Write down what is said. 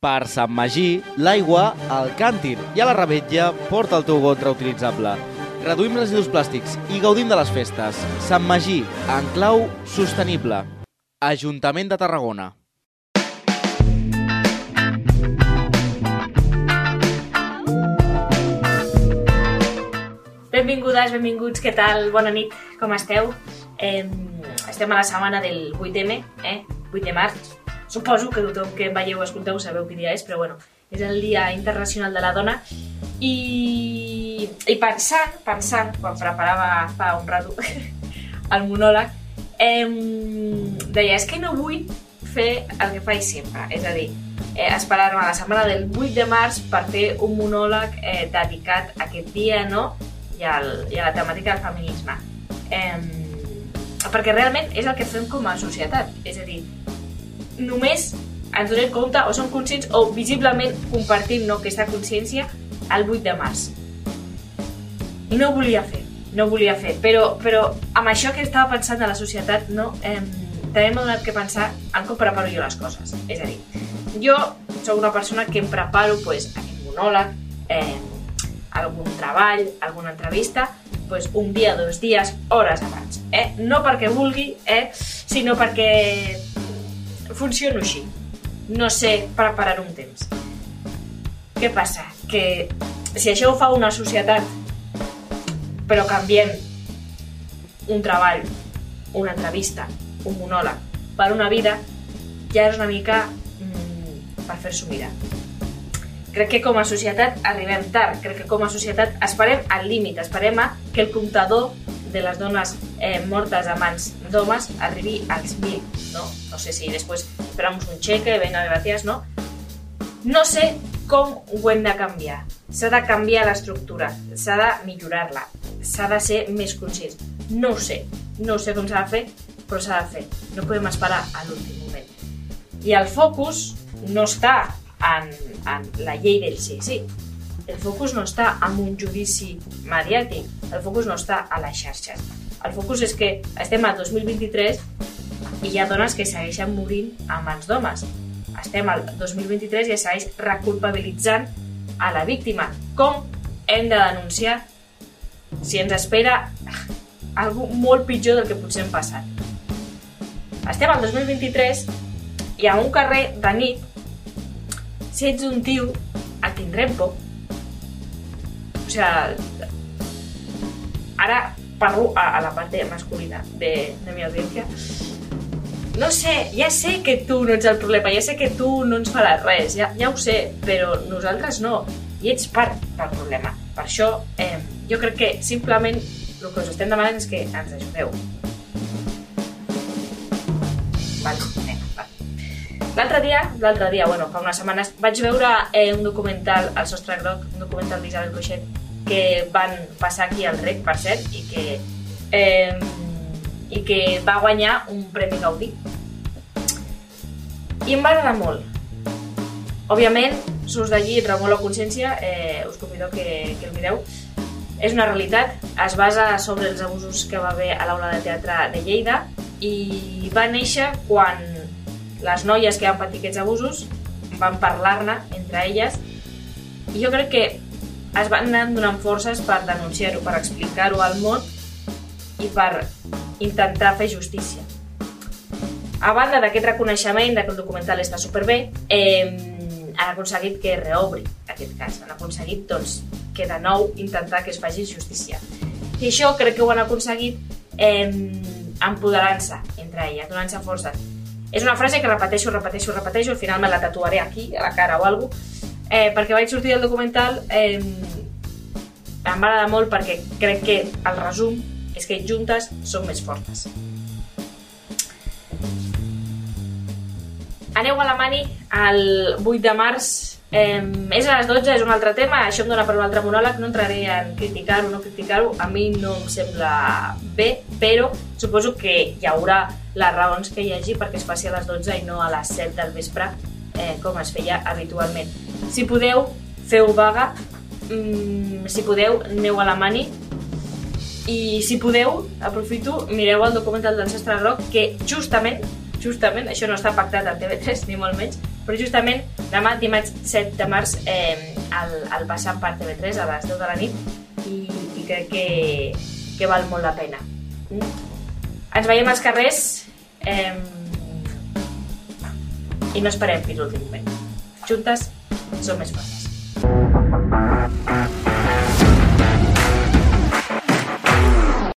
Per Sant Magí, l'aigua al càntir i a la rebetlla porta el teu got reutilitzable. Reduïm residus plàstics i gaudim de les festes. Sant Magí, en clau sostenible. Ajuntament de Tarragona. Benvingudes, benvinguts, què tal? Bona nit, com esteu? Eh, estem a la setmana del 8M, eh? 8 de març. Suposo que tothom que em veieu o escolteu sabeu quin dia és, però bueno, és el Dia Internacional de la Dona. I, i pensant, pensant, quan preparava fa un rato el monòleg, eh, deia, és que no vull fer el que faig sempre, és a dir, eh, esperar-me la setmana del 8 de març per fer un monòleg eh, dedicat a aquest dia, no?, i, al, i a la temàtica del feminisme. Eh, perquè realment és el que fem com a societat, és a dir, només ens donem compte o som conscients o visiblement compartim no, aquesta consciència el 8 de març. I no ho volia fer, no ho volia fer, però, però amb això que estava pensant de la societat, no, eh, també m'ha donat que pensar en com preparo jo les coses. És a dir, jo sóc una persona que em preparo pues, aquest monòleg, eh, algun treball, alguna entrevista, pues, un dia, dos dies, hores abans. Eh? No perquè vulgui, eh? sinó perquè funciono així. No sé preparar un temps. Què passa? Que si això ho fa una societat, però canviem un treball, una entrevista, un monòleg, per una vida, ja és una mica mm, per fer-s'ho mirar. Crec que com a societat arribem tard, crec que com a societat esperem al límit, esperem a que el comptador de les dones eh, mortes a mans d'homes arribi als 1.000, no? No sé si després esperamos un cheque, venga, gracias, no? No sé com ho hem de canviar. S'ha de canviar l'estructura, s'ha de millorar-la, s'ha de ser més conscients. No ho sé, no sé com s'ha de fer, però s'ha de fer. No podem esperar a l'últim moment. I el focus no està en, en la llei del sí, sí. El focus no està en un judici mediàtic, el focus no està a les xarxes. El focus és que estem a 2023 i hi ha dones que segueixen morint a mans d'homes. Estem al 2023 i es segueix reculpabilitzant a la víctima. Com hem de denunciar si ens espera algú molt pitjor del que potser hem passat? Estem al 2023 i a un carrer de nit si ets un tio, et tindrem por. O sigui, ara parlo a, a la part masculina de, de mi audiència. No sé, ja sé que tu no ets el problema, ja sé que tu no ens faràs res, ja, ja ho sé, però nosaltres no, i ets part del problema. Per això, eh, jo crec que simplement el que us estem demanant és que ens ajudeu. Vale. L'altre dia, l'altre dia, bueno, fa unes setmanes, vaig veure eh, un documental al Sostre Groc, un documental d'Isabel Coixet, que van passar aquí al REC, per cert, i que, eh, i que va guanyar un Premi Gaudí. I em va agradar molt. Òbviament, surts d'allí remou la consciència, eh, us convido que, que el mireu. És una realitat, es basa sobre els abusos que va haver a l'aula de teatre de Lleida i va néixer quan les noies que van patir aquests abusos van parlar-ne entre elles i jo crec que es van anar donant forces per denunciar-ho, per explicar-ho al món i per intentar fer justícia. A banda d'aquest reconeixement de que el documental està superbé, eh, han aconseguit que reobri aquest cas. Han aconseguit doncs, que de nou intentar que es faci justícia. I això crec que ho han aconseguit eh, empoderant-se entre elles, donant-se força. És una frase que repeteixo, repeteixo, repeteixo, al final me la tatuaré aquí, a la cara o alguna eh, perquè vaig sortir del documental eh, em va agradar molt perquè crec que el resum és que juntes som més fortes. Aneu a la Mani el 8 de març Eh, és a les 12, és un altre tema, això em dona per un altre monòleg, no entraré en criticar-ho o no criticar-ho, a mi no em sembla bé, però suposo que hi haurà les raons que hi hagi perquè es faci a les 12 i no a les 7 del vespre, eh, com es feia habitualment. Si podeu, feu vaga, mm, si podeu, aneu a la mani, i si podeu, aprofito, mireu el documental d'Ancestre Rock, que justament, justament, això no està pactat a TV3 ni molt menys, Però justament demà, dimarts 7 de març, eh, el, el passant per TV3 a les 10 de la nit i, i crec que, que val molt la pena. Mm? Ens veiem als carrers eh, i no esperem fins l'últim moment. Juntes som més fortes.